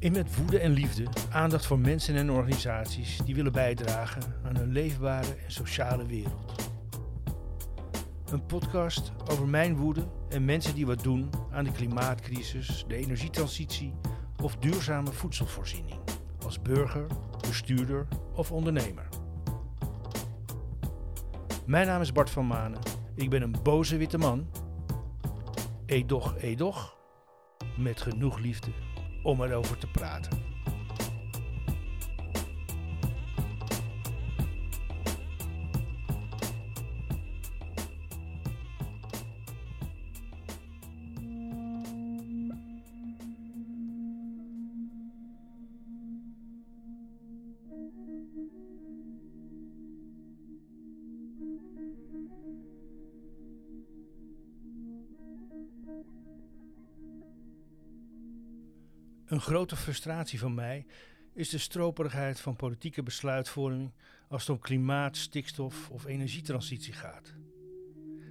In Met Woede en Liefde aandacht voor mensen en organisaties die willen bijdragen aan een leefbare en sociale wereld. Een podcast over mijn woede en mensen die wat doen aan de klimaatcrisis, de energietransitie of duurzame voedselvoorziening. Als burger, bestuurder of ondernemer. Mijn naam is Bart van Manen. Ik ben een boze witte man. Edoch, edoch. Met genoeg liefde om erover te praten. Een grote frustratie van mij is de stroperigheid van politieke besluitvorming als het om klimaat, stikstof of energietransitie gaat.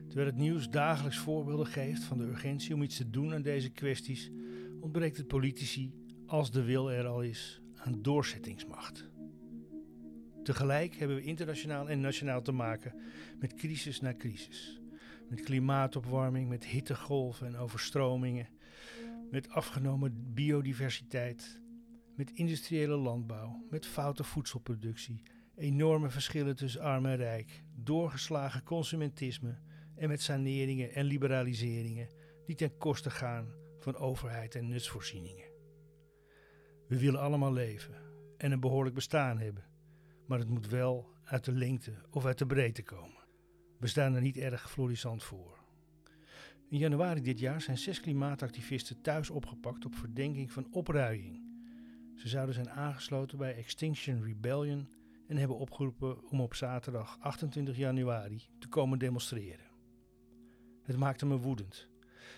Terwijl het nieuws dagelijks voorbeelden geeft van de urgentie om iets te doen aan deze kwesties, ontbreekt het politici, als de wil er al is, aan doorzettingsmacht. Tegelijk hebben we internationaal en nationaal te maken met crisis na crisis. Met klimaatopwarming, met hittegolven en overstromingen, met afgenomen biodiversiteit, met industriële landbouw, met foute voedselproductie, enorme verschillen tussen arm en rijk, doorgeslagen consumentisme en met saneringen en liberaliseringen die ten koste gaan van overheid en nutsvoorzieningen. We willen allemaal leven en een behoorlijk bestaan hebben, maar het moet wel uit de lengte of uit de breedte komen. We staan er niet erg florissant voor. In januari dit jaar zijn zes klimaatactivisten thuis opgepakt op verdenking van opruiing. Ze zouden zijn aangesloten bij Extinction Rebellion en hebben opgeroepen om op zaterdag 28 januari te komen demonstreren. Het maakte me woedend.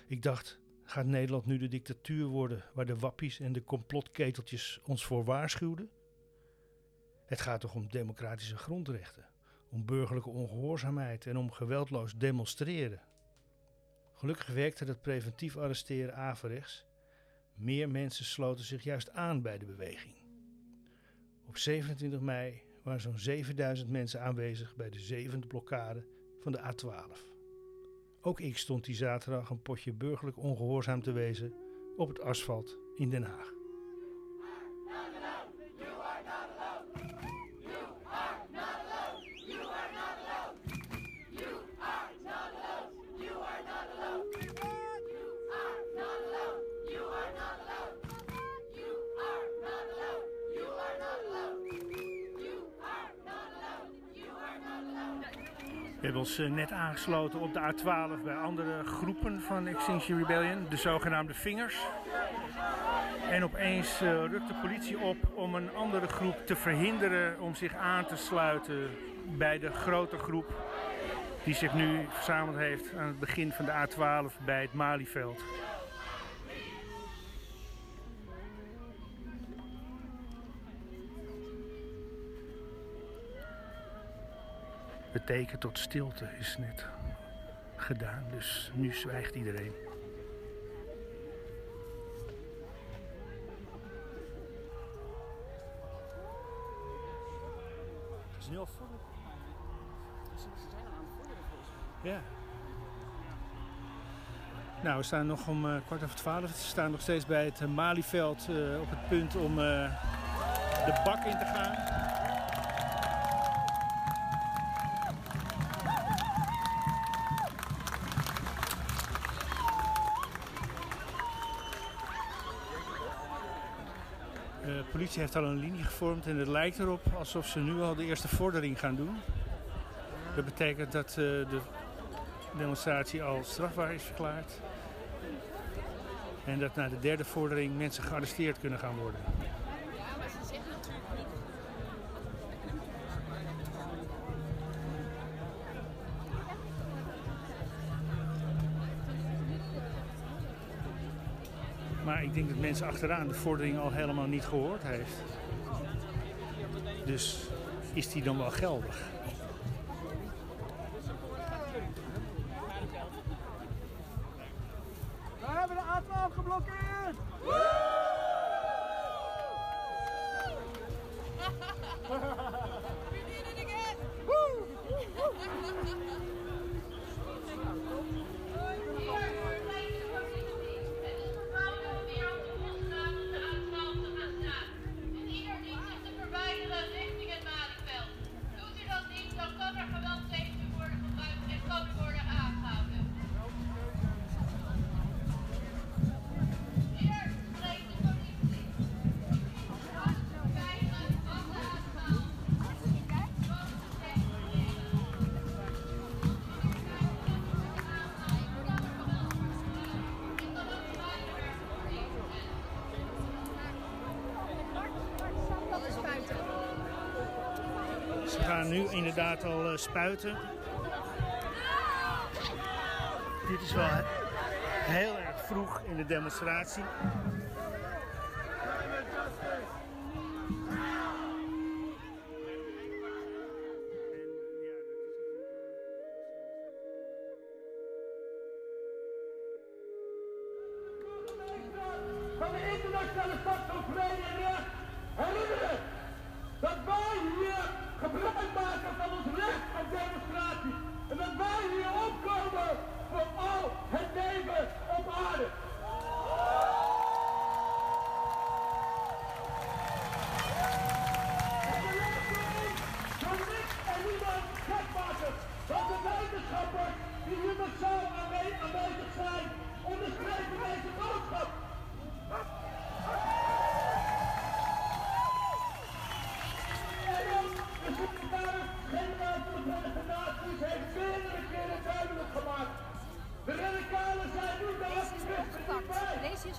Ik dacht, gaat Nederland nu de dictatuur worden waar de wappies en de complotketeltjes ons voor waarschuwden? Het gaat toch om democratische grondrechten, om burgerlijke ongehoorzaamheid en om geweldloos demonstreren. Gelukkig werkte het preventief arresteren averechts. Meer mensen sloten zich juist aan bij de beweging. Op 27 mei waren zo'n 7000 mensen aanwezig bij de zevende blokkade van de A12. Ook ik stond die zaterdag een potje burgerlijk ongehoorzaam te wezen op het asfalt in Den Haag. We hebben ons eh, net aangesloten op de A12 bij andere groepen van Extinction Rebellion, de zogenaamde Vingers. En opeens uh, rukt de politie op om een andere groep te verhinderen om zich aan te sluiten bij de grote groep die zich nu verzameld heeft aan het begin van de A12 bij het Malieveld. Het teken tot stilte is net gedaan, dus nu zwijgt iedereen. Het is nu al voor. Ze zijn al aan het mij. Ja. Nou, we staan nog om uh, kwart over twaalf. We staan nog steeds bij het uh, Malieveld uh, op het punt om de bak in te gaan. Politie heeft al een linie gevormd en het lijkt erop alsof ze nu al de eerste vordering gaan doen. Dat betekent dat uh, de demonstratie al strafbaar is verklaard. En dat na de derde vordering mensen gearresteerd kunnen gaan worden. denk dat mensen achteraan de vordering al helemaal niet gehoord heeft. Dus is die dan wel geldig? We hebben de A12 geblokkeerd! gaan nu inderdaad al eh, spuiten. Dit is wel heel erg vroeg in de demonstratie.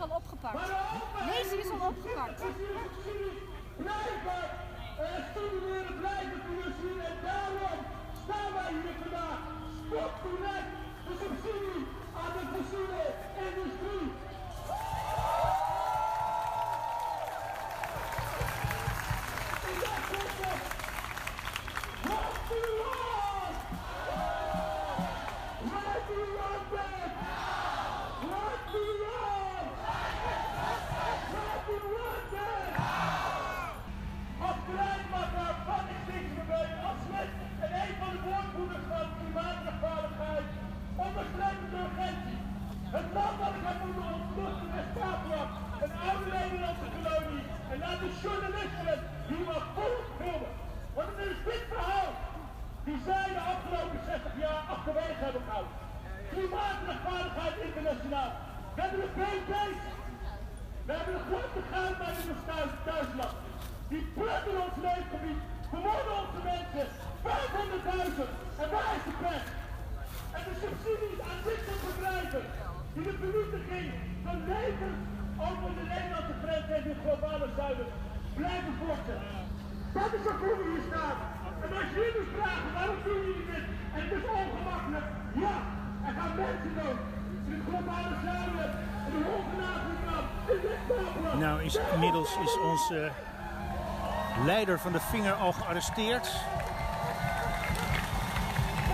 Is al opgepakt. Deze is al opgepakt. subsidies blijven eh, stimuleren, blijven financieren. En daarom staan wij hier vandaag. Stop direct hebben. Klimaatrechtvaardigheid internationaal. We hebben de BB's we hebben een grote goudmijn in ons thuis, thuisland. Die plukken ons leefgebied, vermoorden onze mensen, 500.000 en waar is de pret? En de subsidies aan dit soort bedrijven, die de vernietiging van levens over de Nederlandse grens en het globale zuiden blijven voortzetten. Dat is waarvoor we hier staan. En als jullie vragen waarom doen jullie dit het is ongemakkelijk, ja, er gaan mensen dood. De West-Papua. Nou, inmiddels is onze leider van de vinger al gearresteerd.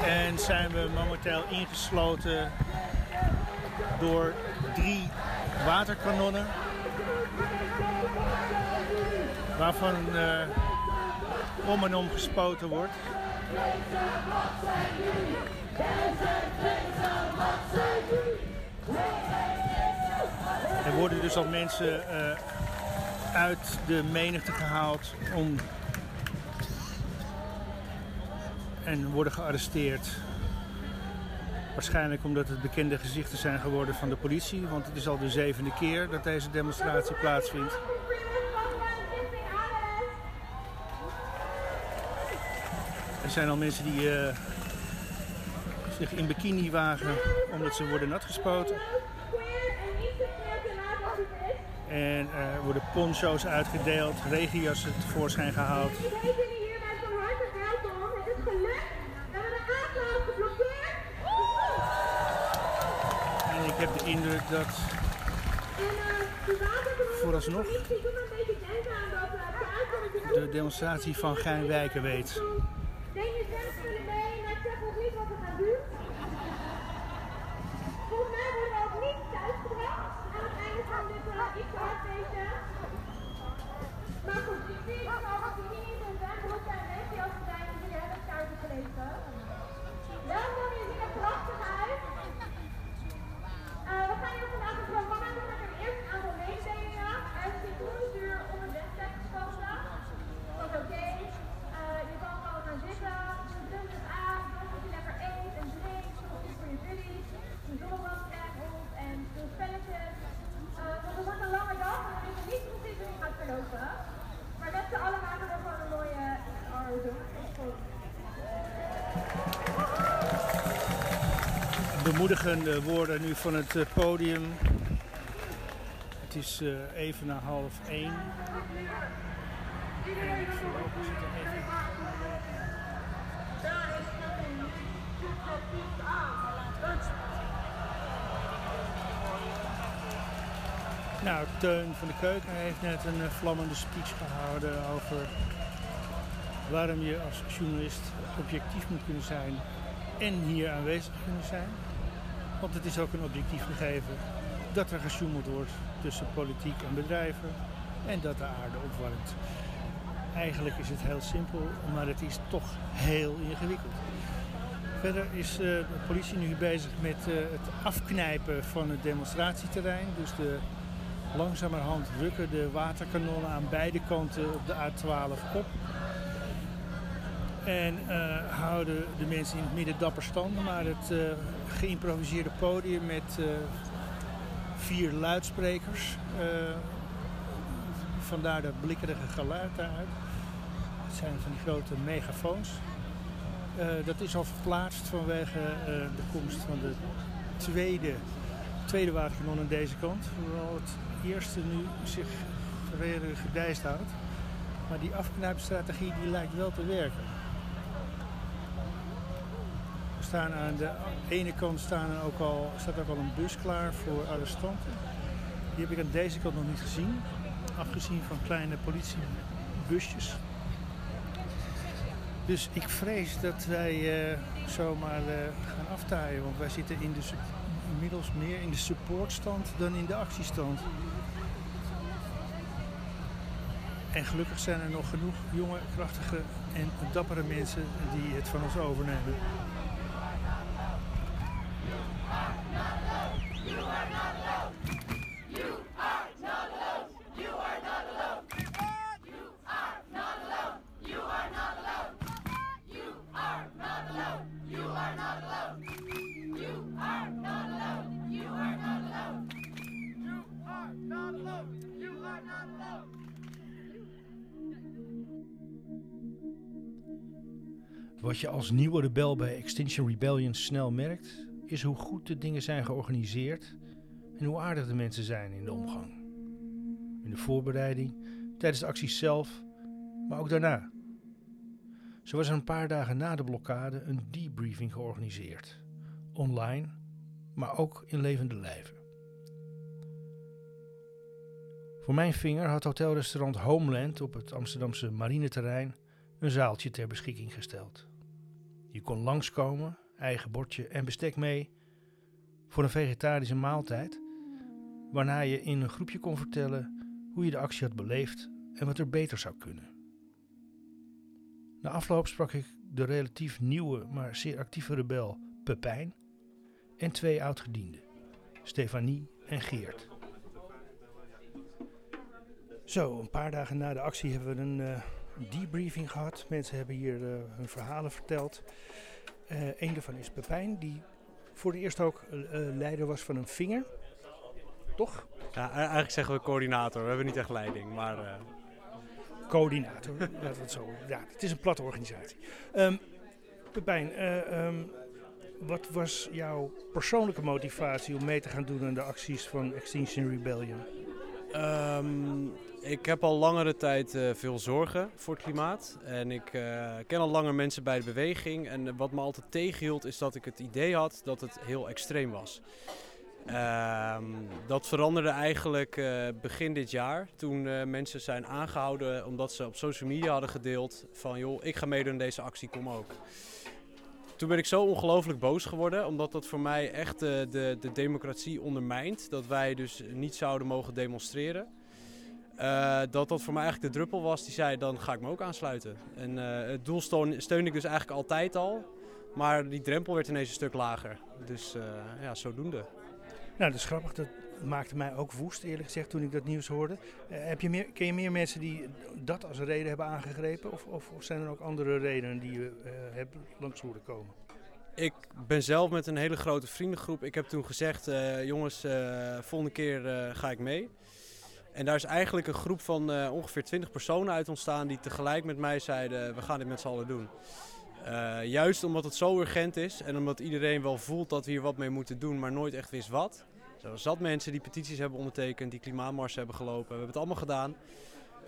En zijn we momenteel ingesloten door drie waterkanonnen. Waarvan eh, om en om gespoten wordt. Er worden dus al mensen eh, uit de menigte gehaald om en worden gearresteerd. Waarschijnlijk omdat het bekende gezichten zijn geworden van de politie, want het is al de zevende keer dat deze demonstratie plaatsvindt. Er zijn al mensen die eh, zich in bikini wagen omdat ze worden natgespoten. En er worden poncho's uitgedeeld, regenjassen tevoorschijn gehaald. En ik heb de indruk dat eh, Vooralsnog de demonstratie van Gein Wijken weet. Bemoedigende woorden nu van het eh, podium. Het is eh, even na half één. Nou, Teun van de Keuken heeft net een eh, vlammende speech gehouden over waarom je als journalist objectief moet kunnen zijn en hier aanwezig kunnen zijn. Want het is ook een objectief gegeven dat er gesjoemeld wordt tussen politiek en bedrijven en dat de aarde opwarmt. Eigenlijk is het heel simpel, maar het is toch heel ingewikkeld. Verder is eh, de politie nu bezig met eh, het afknijpen van het demonstratieterrein. Dus de, langzamerhand rukken de waterkanonnen aan beide kanten op de A12 op. En eh, houden de mensen in het midden dapper stand. Maar het eh, geïmproviseerde podium met eh, vier luidsprekers. vandaar dat blikkerige geluid daaruit. Het zijn van die grote megafoons. Dat is al verplaatst vanwege de komst van de tweede, tweede waterkanon aan deze kant. Hoewel het eerste nu zich weer gedijst houdt. Maar die afknijpstrategie die lijkt wel te werken. Staan aan de ene kant staan er ook al, staat ook al een bus klaar voor arrestanten. Die heb ik aan deze kant nog niet gezien. Afgezien van kleine politiebusjes. Dus ik vrees dat wij eh, zomaar eh, gaan aftaaien. Want wij zitten in de, inmiddels meer in de supportstand dan in de actiestand. En gelukkig zijn er nog genoeg jonge, krachtige en dappere mensen die het van ons overnemen. Wat je als nieuwe rebel bij Extinction Rebellion snel merkt, is hoe goed de dingen zijn georganiseerd en hoe aardig de mensen zijn in de omgang. In de voorbereiding, tijdens de acties zelf, maar ook daarna. Zo was er een paar dagen na de blokkade een debriefing georganiseerd. Online, maar ook in levende lijven. Voor mijn vinger had hotelrestaurant Homeland op het Amsterdamse marineterrein een zaaltje ter beschikking gesteld. Je kon langskomen, eigen bordje en bestek mee voor een vegetarische maaltijd, waarna je in een groepje kon vertellen hoe je de actie had beleefd en wat er beter zou kunnen. Na afloop sprak ik de relatief nieuwe, maar zeer actieve rebel Pepijn en twee oudgedienden, Stefanie en Geert. Zo, een paar dagen na de actie hebben we een eh, debriefing gehad. Mensen hebben hier eh, hun verhalen verteld. Eh een daarvan is Pepijn, die voor de eerst ook eh, eh, leider was van een vinger. Toch? Ja, e- eigenlijk zeggen we coördinator. We hebben niet echt leiding, maar eh, Coördinator. Laten we het zo. Ja, het is een platte organisatie. Ehm Pepijn, eh, ehm, wat was jouw persoonlijke motivatie om mee te gaan doen aan de acties van Extinction Rebellion? ehm, ik heb al langere tijd eh, veel zorgen voor het klimaat. En ik eh, ken al langer mensen bij de beweging. En wat me altijd tegenhield is dat ik het idee had dat het heel extreem was. Ehm, dat veranderde eigenlijk eh, begin dit jaar. Toen mensen zijn aangehouden omdat ze op social media hadden gedeeld van joh, ik ga meedoen aan deze actie, kom ook. Toen ben ik zo ongelooflijk boos geworden, omdat dat voor mij echt de, de democratie ondermijnt. Dat wij dus niet zouden mogen demonstreren. Eh, dat dat voor mij eigenlijk de druppel was die zei, dan ga ik me ook aansluiten. En eh, het doel steun, ik dus eigenlijk altijd al. Maar die drempel werd ineens een stuk lager. Dus eh, ja, zodoende. Nou, dat is grappig. Dat maakte mij ook woest, eerlijk gezegd, toen ik dat nieuws hoorde. Heb je meer, ken je meer mensen die dat als reden hebben aangegrepen? Of, of, of zijn er ook andere redenen die je hebt langs horen komen? Ik ben zelf met een hele grote vriendengroep. Ik heb toen gezegd, jongens, volgende keer ga ik mee. En daar is eigenlijk een groep van eh, ongeveer 20 personen uit ontstaan die tegelijk met mij zeiden, we gaan dit met z'n allen doen. Eh, juist omdat het zo urgent is en omdat iedereen wel voelt dat we hier wat mee moeten doen, maar nooit echt wist wat. Zo zat mensen die petities hebben ondertekend, die klimaatmars hebben gelopen. We hebben het allemaal gedaan.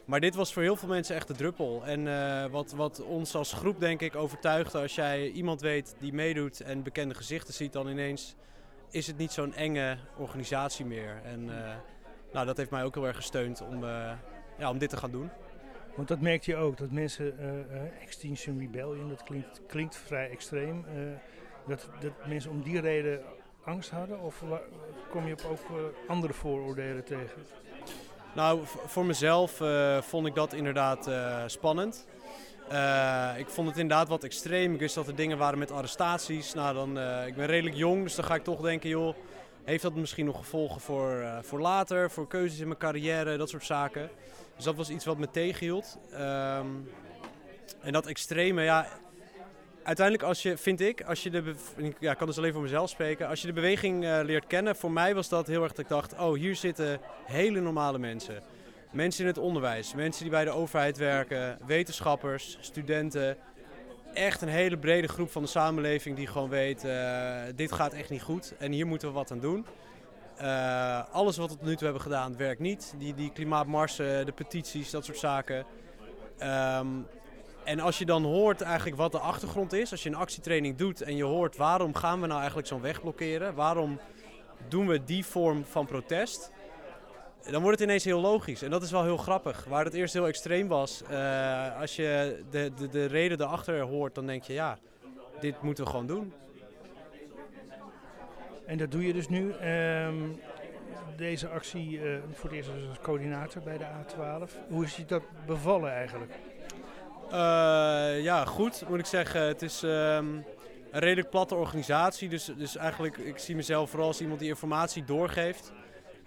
Maar dit was voor heel veel mensen echt de druppel. En eh, wat, wat ons als groep denk ik overtuigde, als jij iemand weet die meedoet en bekende gezichten ziet, dan ineens is het niet zo'n enge organisatie meer. En nou, dat heeft mij ook heel erg gesteund om, eh, ja, om dit te gaan doen. Want dat merkte je ook, dat mensen, eh, eh, Extinction Rebellion, dat klinkt, klinkt vrij extreem, dat, dat mensen om die reden angst hadden? Of kom je op ook andere vooroordelen tegen? Nou, voor mezelf vond ik dat inderdaad spannend. Ik vond het inderdaad wat extreem. Ik wist dat er dingen waren met arrestaties. Nou, dan, ik ben redelijk jong, dus dan ga ik toch denken, joh, heeft dat misschien nog gevolgen voor, eh, voor later, voor keuzes in mijn carrière, dat soort zaken. Dus dat was iets wat me tegenhield. Ehm, en dat extreme, ja, uiteindelijk als je, vind ik, als je de, ja, ik kan dus alleen voor mezelf spreken, als je de beweging eh, leert kennen, voor mij was dat heel erg dat ik dacht, oh, hier zitten hele normale mensen. Mensen in het onderwijs, mensen die bij de overheid werken, wetenschappers, studenten. Echt een hele brede groep van de samenleving die gewoon weet, eh, dit gaat echt niet goed en hier moeten we wat aan doen. Eh, alles wat we tot nu toe hebben gedaan werkt niet. Die, die klimaatmarsen, de petities, dat soort zaken. Ehm, en als je dan hoort eigenlijk wat de achtergrond is, als je een actietraining doet en je hoort waarom gaan we nou eigenlijk zo'n weg blokkeren, waarom doen we die vorm van protest, dan wordt het ineens heel logisch. En dat is wel heel grappig. Waar het eerst heel extreem was, eh, als je de, de, de reden erachter hoort, dan denk je ja, dit moeten we gewoon doen. En dat doe je dus nu. Ehm, deze actie eh, voor het eerst als coördinator bij de A12. Hoe is je dat bevallen eigenlijk? Eh, ja, goed moet ik zeggen. Het is ehm, een redelijk platte organisatie. Dus, dus eigenlijk, ik zie mezelf vooral als iemand die informatie doorgeeft.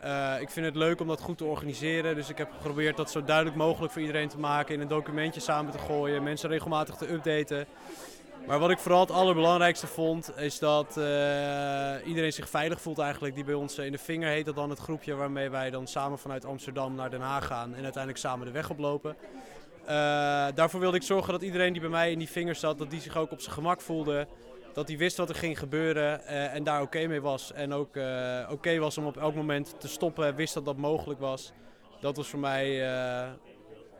Eh, ik vind het leuk om dat goed te organiseren. Dus ik heb geprobeerd dat zo duidelijk mogelijk voor iedereen te maken. In een documentje samen te gooien. Mensen regelmatig te updaten. Maar wat ik vooral het allerbelangrijkste vond, is dat eh, iedereen zich veilig voelt eigenlijk. Die bij ons in de vinger heet dat dan het groepje waarmee wij dan samen vanuit Amsterdam naar Den Haag gaan. En uiteindelijk samen de weg oplopen. Eh, daarvoor wilde ik zorgen dat iedereen die bij mij in die vingers zat, dat die zich ook op zijn gemak voelde. Dat hij wist wat er ging gebeuren eh, en daar oké mee was. En ook eh, oké was om op elk moment te stoppen, wist dat dat mogelijk was. Dat was voor mij eh,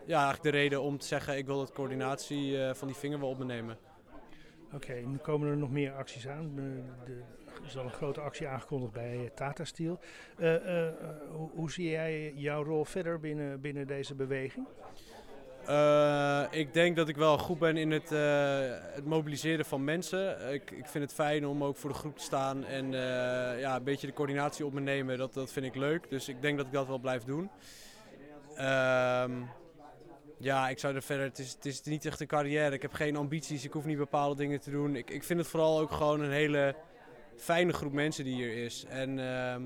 ja, eigenlijk de reden om te zeggen, ik wil dat coördinatie van die vinger wel op me nemen. Oké, nu komen er nog meer acties aan. Er is al een grote actie aangekondigd bij Tata Steel. Hoe, hoe zie jij jouw rol verder binnen, binnen deze beweging? Eh, ik denk dat ik wel goed ben in het, eh, het mobiliseren van mensen. Ik, ik vind het fijn om ook voor de groep te staan en eh, ja, een beetje de coördinatie op me nemen. Dat, dat vind ik leuk. Dus ik denk dat ik dat wel blijf doen. Ehm, ja, ik zou er verder. Het is, het is niet echt een carrière. Ik heb geen ambities. Ik hoef niet bepaalde dingen te doen. Ik, ik vind het vooral ook gewoon een hele fijne groep mensen die hier is. En ehm,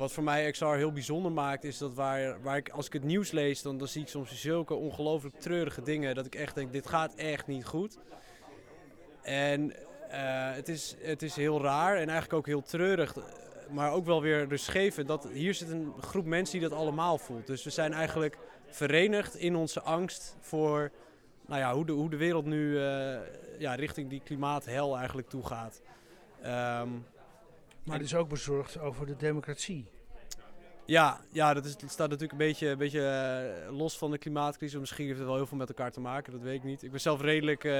wat voor mij XR heel bijzonder maakt, is dat waar, waar ik, als ik het nieuws lees, dan, dan zie ik soms zulke ongelooflijk treurige dingen. Dat ik echt denk, dit gaat echt niet goed. En eh, het, is, het is heel raar en eigenlijk ook heel treurig. Maar ook wel weer rustgevend. Dat hier zit een groep mensen die dat allemaal voelt. Dus we zijn eigenlijk verenigd in onze angst voor nou ja, hoe, de, hoe de wereld nu eh, ja, richting die klimaathel eigenlijk toe gaat. Ehm, Maar het is ook bezorgd over de democratie. Ja, ja dat, is, dat staat natuurlijk een beetje, een beetje eh, los van de klimaatcrisis. Misschien heeft het wel heel veel met elkaar te maken, dat weet ik niet. Ik ben zelf redelijk eh,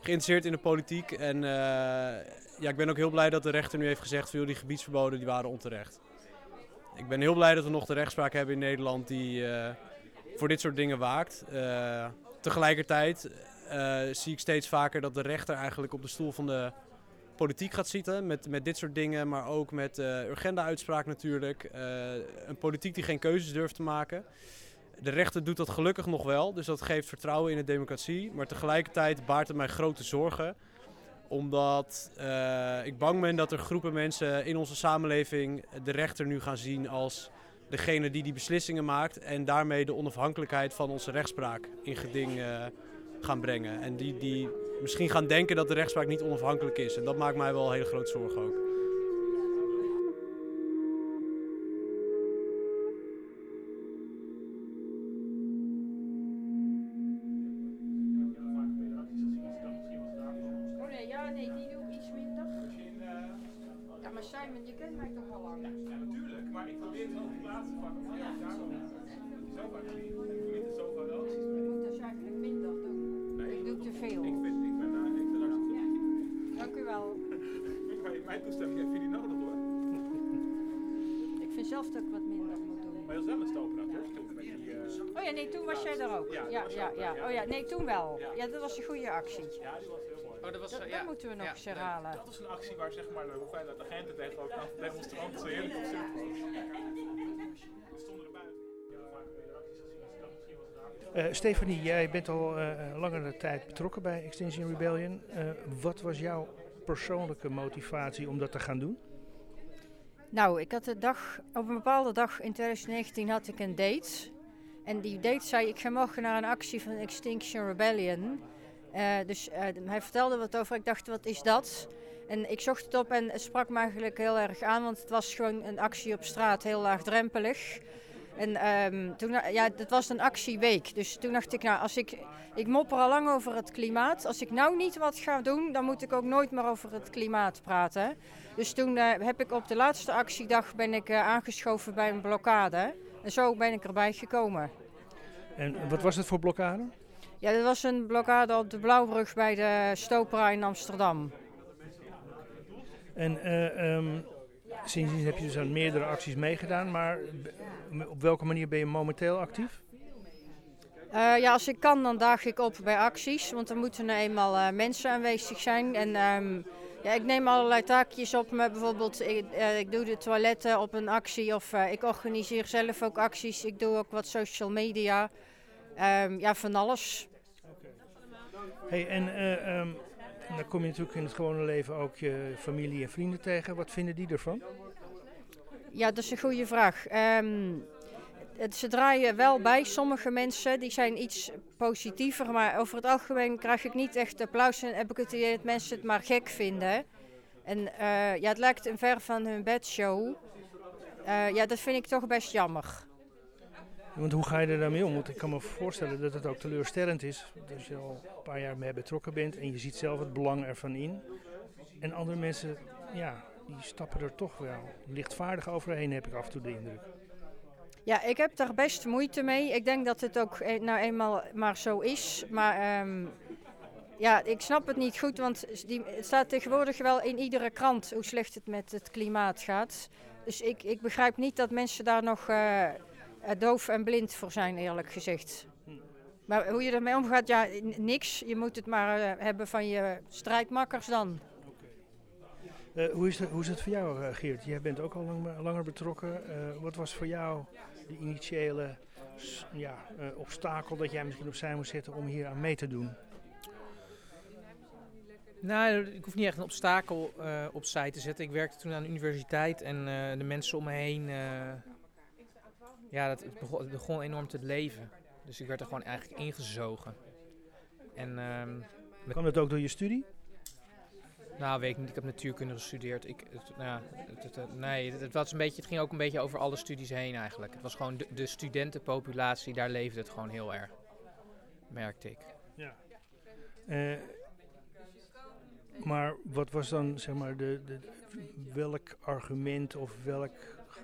geïnteresseerd in de politiek. En eh, ja, ik ben ook heel blij dat de rechter nu heeft gezegd... joh, die gebiedsverboden die waren onterecht. Ik ben heel blij dat we nog de rechtspraak hebben in Nederland die voor dit soort dingen waakt. Tegelijkertijd zie ik steeds vaker dat de rechter eigenlijk op de stoel van de politiek gaat zitten met, met dit soort dingen, maar ook met eh Urgenda-uitspraak natuurlijk. Eh, een politiek die geen keuzes durft te maken. De rechter doet dat gelukkig nog wel, dus dat geeft vertrouwen in de democratie. Maar tegelijkertijd baart het mij grote zorgen, omdat eh, ik bang ben dat er groepen mensen in onze samenleving de rechter nu gaan zien als degene die die beslissingen maakt en daarmee de onafhankelijkheid van onze rechtspraak in geding gaan brengen. En die, die misschien gaan denken dat de rechtspraak niet onafhankelijk is. En dat maakt mij wel hele grote zorgen ook. Oh nee, ja, nee, die doe ik iets minder. Ja, maar Simon, je kent mij toch al lang? Ja, natuurlijk, maar ik probeer het wel te plaatsen van. Ja, daarom. moet dus eigenlijk minder doen. Ik doe te veel. Ik vind, Mijn toestemming heeft jullie nodig hoor. Ik vind zelf dat ik wat minder moet doen. Maar je was wel een stoper toch? Toen met die, eh, Oh ja, nee, toen was jij er ook. Ja, Ja, ja. Oh ja, nee, toen wel. Ja, dat was een goede actie. ja, die was heel mooi. Oh, dat was, Dat, eh, dat moeten we nog Ja, eens herhalen. Dat was een actie waar zeg maar, de hoeveelheid agenten tegen ook aan demonstranten zo heerlijk op zitten. Die stonden er buiten. Ja, vaak weer acties gezien. Ik dacht, misschien was het daar. Eh, Stefanie, jij bent al eh, langere tijd betrokken bij Extinction Rebellion. Eh, wat was jouw persoonlijke motivatie om dat te gaan doen? Nou, ik had de dag, op een bepaalde dag in 2019 had ik een date. En die date zei, ik ga morgen naar een actie van Extinction Rebellion. Eh, dus eh, hij vertelde wat over, ik dacht, wat is dat? En ik zocht het op en het sprak me eigenlijk heel erg aan, want het was gewoon een actie op straat, heel laagdrempelig. En ehm, toen, ja, dat was een actieweek. Dus toen dacht ik, nou, als ik, ik mopper al lang over het klimaat. Als ik nou niet wat ga doen, dan moet ik ook nooit meer over het klimaat praten. Dus toen eh, heb ik op de laatste actiedag ben ik eh, aangeschoven bij een blokkade. En zo ben ik erbij gekomen. En wat was het voor blokkade? Ja, dat was een blokkade op de Blauwbrug bij de Stopera in Amsterdam. En eh, ehm, sindsdien heb je dus aan meerdere acties meegedaan, maar op welke manier ben je momenteel actief? Eh, ja, als ik kan, dan daag ik op bij acties. Want er moeten nou eenmaal eh, mensen aanwezig zijn. En ehm, ja, ik neem allerlei taakjes op me. Bijvoorbeeld, ik, eh, ik doe de toiletten op een actie. Of ik organiseer zelf ook acties. Ik doe ook wat social media. Ehm, ja, van alles. Hey, en eh, dan kom je natuurlijk in het gewone leven ook je familie en vrienden tegen. Wat vinden die ervan? Ja, dat is een goede vraag. Ehm, het, ze draaien wel bij. Sommige mensen die zijn iets positiever, maar over het algemeen krijg ik niet echt applaus en heb ik het idee dat mensen het maar gek vinden. En eh, ja, het lijkt een ver van hun bedshow. Eh ja, dat vind ik toch best jammer. Want hoe ga je er daarmee om? Want ik kan me voorstellen dat het ook teleurstellend is. Als je al een paar jaar mee betrokken bent en je ziet zelf het belang ervan in. En andere mensen, ja, die stappen er toch wel lichtvaardig overheen, heb ik af en toe de indruk. Ja, ik heb daar best moeite mee. Ik denk dat het ook e- nou eenmaal maar zo is. Maar ehm, ja, ik snap het niet goed, want die, het staat tegenwoordig wel in iedere krant hoe slecht het met het klimaat gaat. Dus ik, ik begrijp niet dat mensen daar nog eh, doof en blind voor zijn, eerlijk gezegd. Maar hoe je ermee omgaat, ja, niks. Je moet het maar eh, hebben van je strijdmakkers dan. Eh, hoe, is het, hoe is het voor jou, eh, Geert? Jij bent ook al lang, langer betrokken. Eh, wat was voor jou de initiële ja, eh, obstakel dat jij misschien opzij moest zetten om hier aan mee te doen? Nou, ik hoef niet echt een obstakel eh, opzij te zetten. Ik werkte toen aan de universiteit en eh, de mensen om me heen. Ja, dat, het, begon, het begon enorm te leven. Dus ik werd er gewoon eigenlijk ingezogen. En ehm, Kwam dat ook door je studie? nou, weet ik niet. Ik heb natuurkunde gestudeerd. Ik, het, nou, het, het- het- nee, het, was een beetje, het ging ook een beetje over alle studies heen eigenlijk. Het was gewoon de, de studentenpopulatie, daar leefde het gewoon heel erg. Merkte ik. Ja. Eh, maar wat was dan, zeg maar, de, de, welk argument of welk,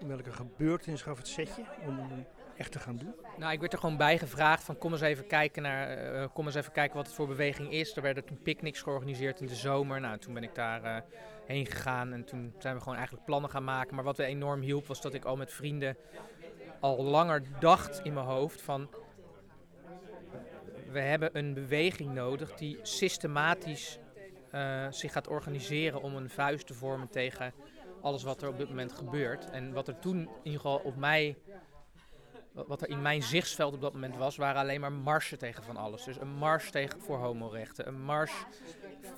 welke gebeurtenis gaf het setje om echt te gaan doen? Nou, ik werd er gewoon bij gevraagd van kom eens even kijken naar, eh, kom eens even kijken wat het voor beweging is. Er werden toen picknicks georganiseerd in de zomer. Nou, toen ben ik daar eh, heen gegaan en toen zijn we gewoon eigenlijk plannen gaan maken. Maar wat me enorm hielp was dat ik al met vrienden al langer dacht in mijn hoofd van we hebben een beweging nodig die systematisch eh, zich gaat organiseren om een vuist te vormen tegen alles wat er op dit moment gebeurt. En wat er toen in ieder geval op mij wa- wat er in mijn zichtsveld op dat moment was, waren alleen maar marsen tegen van alles. Dus een mars tegen voor homorechten, een mars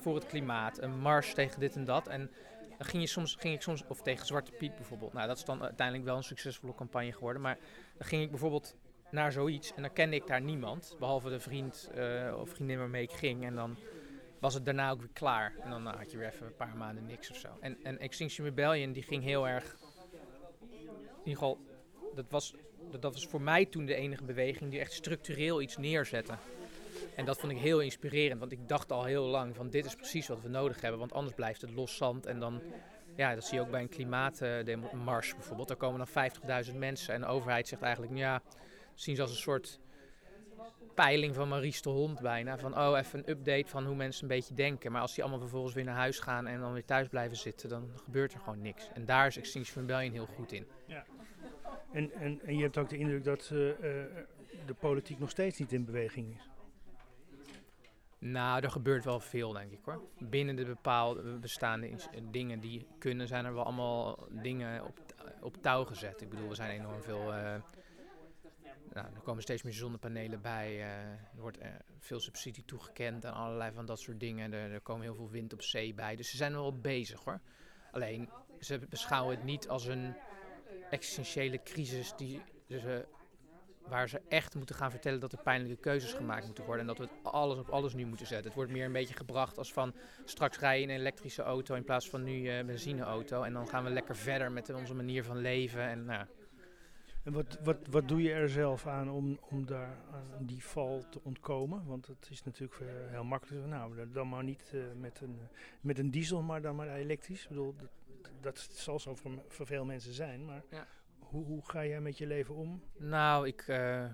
voor het klimaat, een mars tegen dit en dat. En dan ging, je soms, ging ik soms, of tegen Zwarte Piet bijvoorbeeld. Nou, dat is dan uiteindelijk wel een succesvolle campagne geworden. Maar dan ging ik bijvoorbeeld naar zoiets en dan kende ik daar niemand, behalve de vriend eh, of vriendin waarmee ik ging. En dan was het daarna ook weer klaar. En dan nou, had je weer even een paar maanden niks of zo. En, en Extinction Rebellion, die ging heel erg... In ieder geval, dat was, dat, was voor mij toen de enige beweging die echt structureel iets neerzette. En dat vond ik heel inspirerend, want ik dacht al heel lang van dit is precies wat we nodig hebben. Want anders blijft het los zand en dan... Ja, dat zie je ook bij een klimaatmars bijvoorbeeld. Daar komen dan 50.000 mensen en de overheid zegt eigenlijk... Ja, zien ze als een soort peiling van Maurice de Hond bijna. Van oh, even een update van hoe mensen een beetje denken. Maar als die allemaal vervolgens weer naar huis gaan en dan weer thuis blijven zitten, dan gebeurt er gewoon niks. En daar is Extinction Rebellion heel goed in. En, en, en je hebt ook de indruk dat eh, eh, de politiek nog steeds niet in beweging is. Nou, er gebeurt wel veel, denk ik hoor. Binnen de bepaalde bestaande dingen die kunnen, zijn er wel allemaal dingen op, op touw gezet. Ik bedoel, er zijn enorm veel. eh, nou, er komen steeds meer zonnepanelen bij. eh, er wordt eh, veel subsidie toegekend aan allerlei van dat soort dingen. Er, er komen heel veel wind op zee bij. Dus ze zijn wel bezig hoor. Alleen, ze beschouwen het niet als een existentiële crisis die waar ze echt moeten gaan vertellen dat er pijnlijke keuzes gemaakt moeten worden. En dat we het alles op alles nu moeten zetten. Het wordt meer een beetje gebracht als van straks rij je in een elektrische auto in plaats van nu eh benzineauto. En dan gaan we lekker verder met onze manier van leven. En nou, En wat, wat, wat doe je er zelf aan om, om daar aan die val te ontkomen? Want het is natuurlijk eh, heel makkelijk. Nou, dan- maar niet eh, met, een, eh, met een diesel, maar dan maar elektrisch. Ik bedoel, dat, dat zal zo voor, veel mensen zijn. Maar Ja. hoe, hoe ga jij met je leven om? nou ik... eh,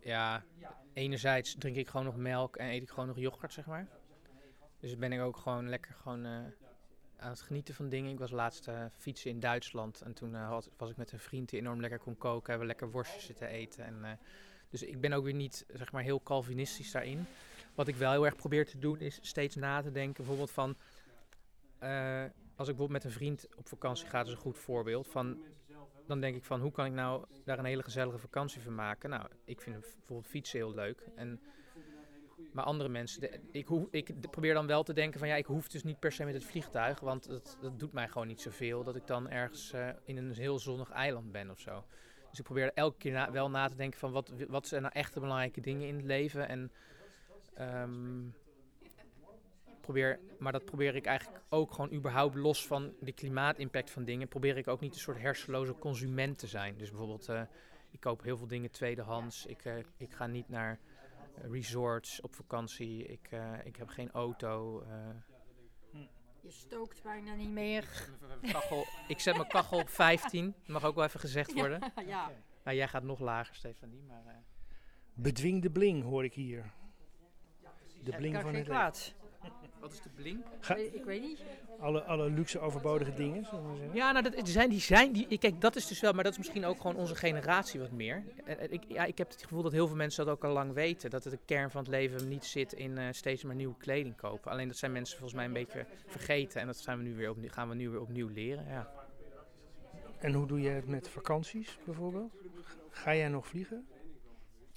ja, enerzijds drink ik gewoon nog melk en eet ik gewoon nog yoghurt, zeg maar. Dus ben ik ook gewoon lekker gewoon, aan het genieten van dingen. Ik was laatst eh, fietsen in Duitsland en toen eh, had, was ik met een vriend die enorm lekker kon koken. Hebben we lekker worstjes zitten eten. En, eh, dus ik ben ook weer niet zeg maar, heel Calvinistisch daarin. Wat ik wel heel erg probeer te doen is steeds na te denken bijvoorbeeld van... als ik bijvoorbeeld met een vriend op vakantie ga, dat is een goed voorbeeld. Van, dan denk ik van, hoe kan ik nou daar een hele gezellige vakantie van maken? Nou, ik vind bijvoorbeeld fietsen heel leuk. En, maar andere mensen, ik, ik probeer dan wel te denken van, ja, ik hoef dus niet per se met het vliegtuig. Want dat, dat doet mij gewoon niet zoveel dat ik dan ergens eh, in een heel zonnig eiland ben of zo. Dus ik probeer er elke keer wel na te denken van, wat, wat zijn nou echt de belangrijke dingen in het leven? En ehm, probeer, maar dat probeer ik eigenlijk ook gewoon überhaupt los van de klimaatimpact van dingen. Probeer ik ook niet een soort hersenloze consument te zijn. Dus bijvoorbeeld, eh, ik koop heel veel dingen tweedehands. Ik, eh, ik ga niet naar resorts op vakantie. Ik, eh, ik heb geen auto. eh. Je stookt bijna niet meer. Kachel, ik zet mijn kachel op 15. Mag ook wel even gezegd worden. ja. Nou, jij gaat nog lager, Stefanie. Maar, eh, Bedwing de bling, hoor ik hier. De bling van het leven. Wat is de blink? Ga- Ik weet niet. Alle, alle luxe overbodige dingen, zullen we zeggen. Ja, nou, dat, die zijn, die zijn, die, kijk, dat is dus wel, maar dat is misschien ook gewoon onze generatie wat meer. En, en ik, ja, ik heb het gevoel dat heel veel mensen dat ook al lang weten. Dat het de kern van het leven niet zit in eh, steeds maar nieuwe kleding kopen. Alleen dat zijn mensen volgens mij een beetje vergeten. En dat zijn we nu weer opnieuw, gaan we nu weer opnieuw leren. Ja. En hoe doe je het met vakanties bijvoorbeeld? Ga jij nog vliegen?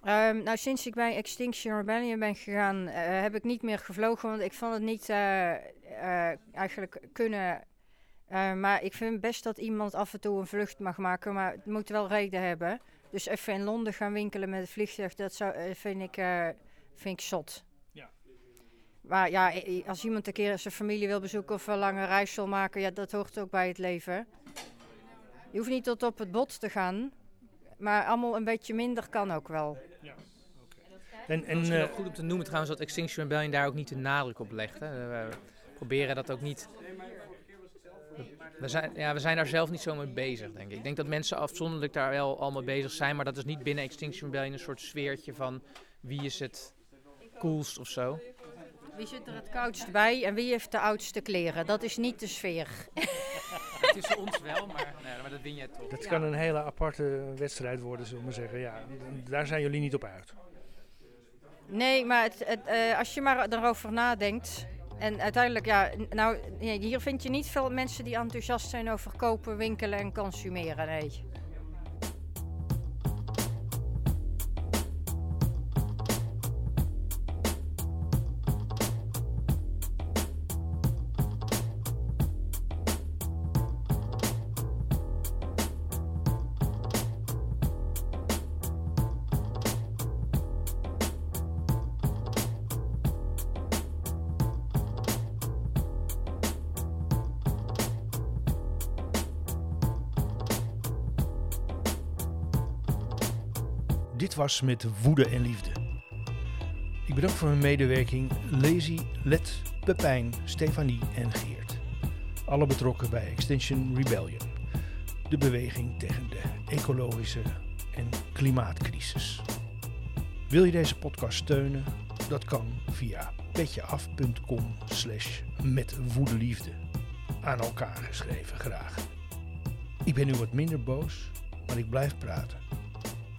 Ehm, nou, sinds ik bij Extinction Rebellion ben gegaan, eh, heb ik niet meer gevlogen, want ik vond het niet eh, eh, eigenlijk kunnen. Eh, maar ik vind best dat iemand af en toe een vlucht mag maken, maar het moet wel reden hebben. Dus even in Londen gaan winkelen met het vliegtuig, dat zou, vind, ik, vind ik zot. Maar ja, als iemand een keer zijn familie wil bezoeken of een lange reis wil maken, ja, dat hoort ook bij het leven. Je hoeft niet tot op het bot te gaan, maar allemaal een beetje minder kan ook wel. En, en, eh, goed om te noemen trouwens dat Extinction Rebellion daar ook niet de nadruk op legt. Hè. We, we proberen dat ook niet... We zijn, ja, we zijn daar zelf niet zo mee bezig, denk ik. Ik denk dat mensen afzonderlijk daar wel allemaal bezig zijn, maar dat is niet binnen Extinction Rebellion een soort sfeertje van wie is het coolst of zo. Wie zit er het koudst bij en wie heeft de oudste kleren? Dat is niet de sfeer. Tussen ons wel, maar, nee, maar dat win jij toch. dat kan een hele aparte wedstrijd worden, zullen we maar zeggen. Ja, daar zijn jullie niet op uit. Nee, maar het, het, eh, als je maar erover nadenkt. En uiteindelijk, ja, nou, hier vind je niet veel mensen die enthousiast zijn over kopen, winkelen en consumeren. Nee. Dit was met woede en liefde. Ik bedank voor hun medewerking Lazy, Let, Pepijn, Stefanie en Geert. Alle betrokken bij Extinction Rebellion. De beweging tegen de ecologische en klimaatcrisis. Wil je deze podcast steunen? Dat kan via petjeaf.com slash met woedeliefde. Aan elkaar geschreven graag. Ik ben nu wat minder boos, maar ik blijf praten.